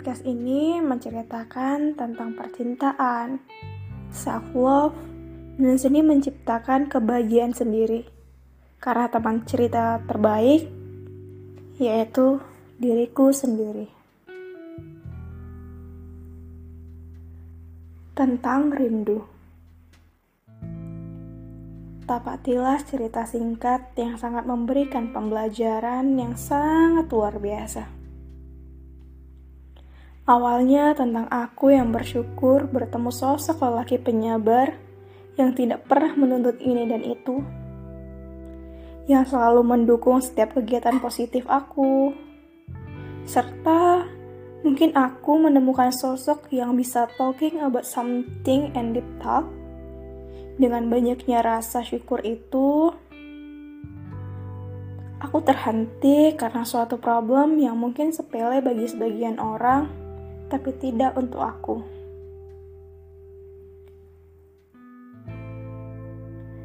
Podcast ini menceritakan tentang percintaan, self-love, dan seni menciptakan kebahagiaan sendiri. Karena teman cerita terbaik, yaitu diriku sendiri. Tentang rindu. Tapatilah cerita singkat yang sangat memberikan pembelajaran yang sangat luar biasa. Awalnya tentang aku yang bersyukur bertemu sosok lelaki penyabar yang tidak pernah menuntut ini dan itu, yang selalu mendukung setiap kegiatan positif aku, serta mungkin aku menemukan sosok yang bisa talking about something and deep talk. Dengan banyaknya rasa syukur itu, aku terhenti karena suatu problem yang mungkin sepele bagi sebagian orang tapi tidak untuk aku.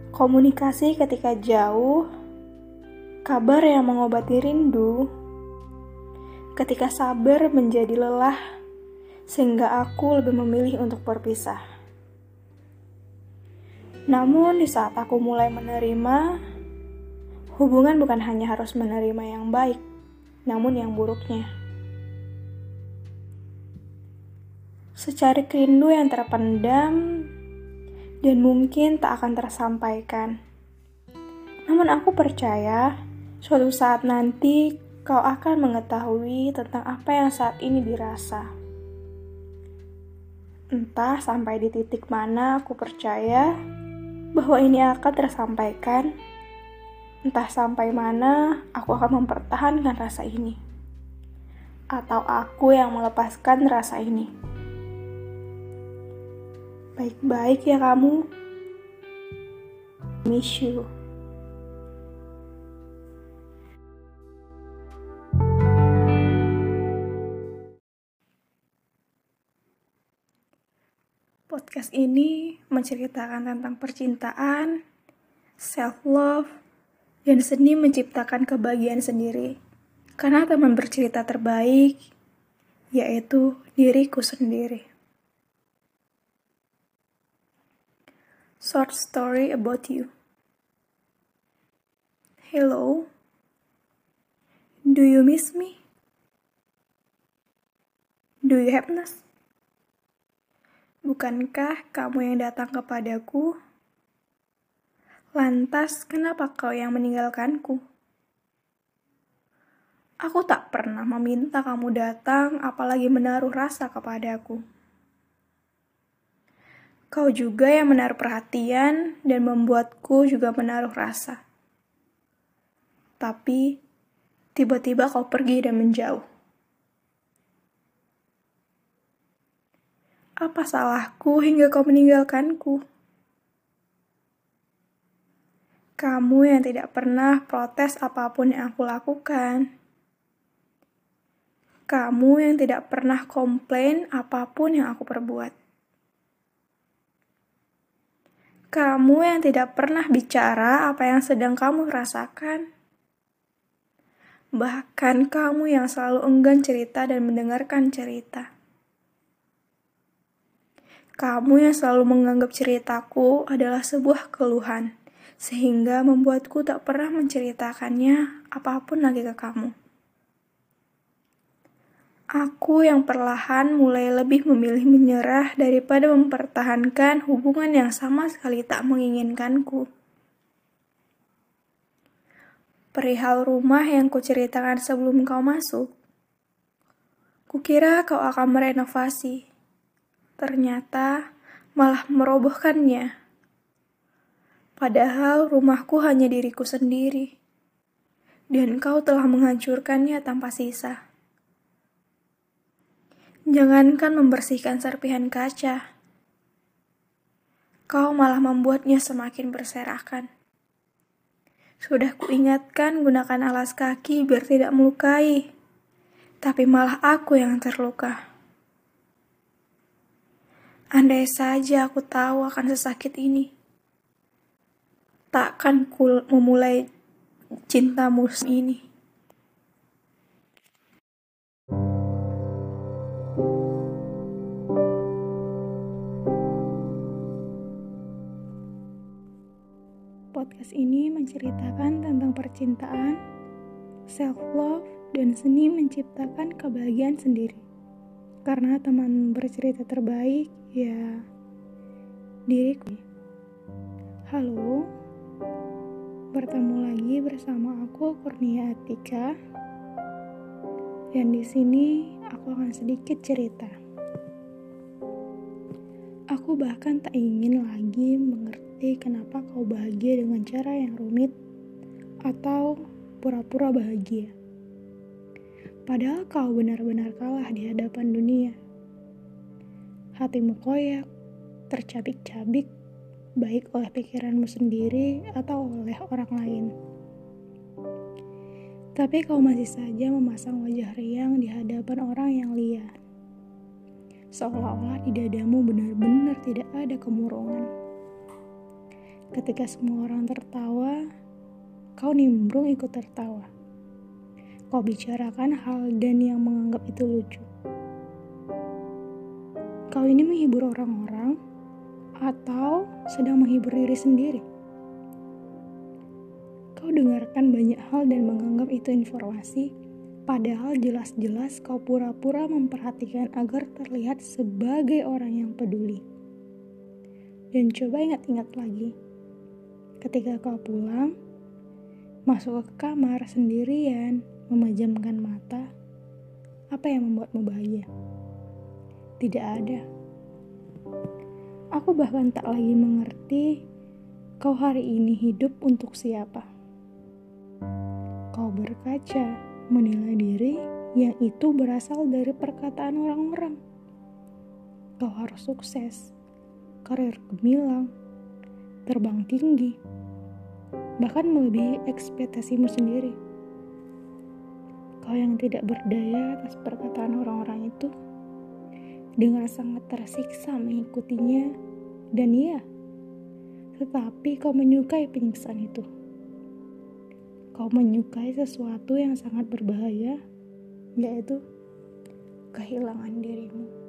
Komunikasi ketika jauh, kabar yang mengobati rindu, ketika sabar menjadi lelah, sehingga aku lebih memilih untuk berpisah. Namun, di saat aku mulai menerima, hubungan bukan hanya harus menerima yang baik, namun yang buruknya. Secari rindu yang terpendam dan mungkin tak akan tersampaikan. Namun aku percaya suatu saat nanti kau akan mengetahui tentang apa yang saat ini dirasa. Entah sampai di titik mana aku percaya bahwa ini akan tersampaikan. Entah sampai mana aku akan mempertahankan rasa ini. Atau aku yang melepaskan rasa ini. Baik-baik ya kamu. Miss you. Podcast ini menceritakan tentang percintaan, self-love, dan seni menciptakan kebahagiaan sendiri. Karena teman bercerita terbaik, yaitu diriku sendiri. Short story about you. Hello, do you miss me? Do you happiness? Bukankah kamu yang datang kepadaku? Lantas, kenapa kau yang meninggalkanku? Aku tak pernah meminta kamu datang, apalagi menaruh rasa kepadaku. Kau juga yang menaruh perhatian dan membuatku juga menaruh rasa. Tapi, tiba-tiba kau pergi dan menjauh. Apa salahku hingga kau meninggalkanku? Kamu yang tidak pernah protes apa pun yang aku lakukan. Kamu yang tidak pernah komplain apa pun yang aku perbuat. Kamu yang tidak pernah bicara apa yang sedang kamu rasakan. Bahkan kamu yang selalu enggan cerita dan mendengarkan cerita. Kamu yang selalu menganggap ceritaku adalah sebuah keluhan, sehingga membuatku tak pernah menceritakannya apa pun lagi ke kamu. Aku yang perlahan mulai lebih memilih menyerah daripada mempertahankan hubungan yang sama sekali tak menginginkanku. Perihal rumah yang kuceritakan sebelum kau masuk, kukira kau akan merenovasi. Ternyata malah merobohkannya. Padahal rumahku hanya diriku sendiri, dan kau telah menghancurkannya tanpa sisa. Jangankan membersihkan serpihan kaca, kau malah membuatnya semakin berserakan. Sudah kuingatkan gunakan alas kaki biar tidak melukai, tapi malah aku yang terluka. Andai saja aku tahu akan sesakit ini, takkan ku memulai cintamu ini. Podcast ini menceritakan tentang percintaan, self-love, dan seni menciptakan kebahagiaan sendiri. Karena teman bercerita terbaik, ya diriku. Halo, bertemu lagi bersama aku Kurnia Atika. Dan di sini aku akan sedikit cerita. Aku bahkan tak ingin lagi mengerti mengerti kenapa kau bahagia dengan cara yang rumit atau pura-pura bahagia. Padahal kau benar-benar kalah di hadapan dunia. Hatimu koyak, tercabik-cabik, baik oleh pikiranmu sendiri atau oleh orang lain. Tapi kau masih saja memasang wajah riang di hadapan orang yang liar. Seolah-olah di dadamu benar-benar tidak ada kemurungan. Ketika semua orang tertawa, kau nimbrung ikut tertawa. Kau bicarakan hal dan yang menganggap itu lucu. Kau ini menghibur orang-orang atau sedang menghibur diri sendiri? Kau dengarkan banyak hal dan menganggap itu informasi, padahal jelas-jelas kau pura-pura memperhatikan agar terlihat sebagai orang yang peduli. Dan coba ingat-ingat lagi, Ketika kau pulang, masuk ke kamar sendirian, memejamkan mata, apa yang membuatmu bahagia? Tidak ada. Aku bahkan tak lagi mengerti kau hari ini hidup untuk siapa. Kau berkaca, menilai diri yang itu berasal dari perkataan orang-orang. Kau harus sukses, karir gemilang, terbang tinggi, bahkan melebihi ekspektasimu sendiri. Kau yang tidak berdaya atas perkataan orang-orang itu, dengan sangat tersiksa mengikutinya, dan iya, tetapi kau menyukai penyiksaan itu. Kau menyukai sesuatu yang sangat berbahaya, yaitu kehilangan dirimu.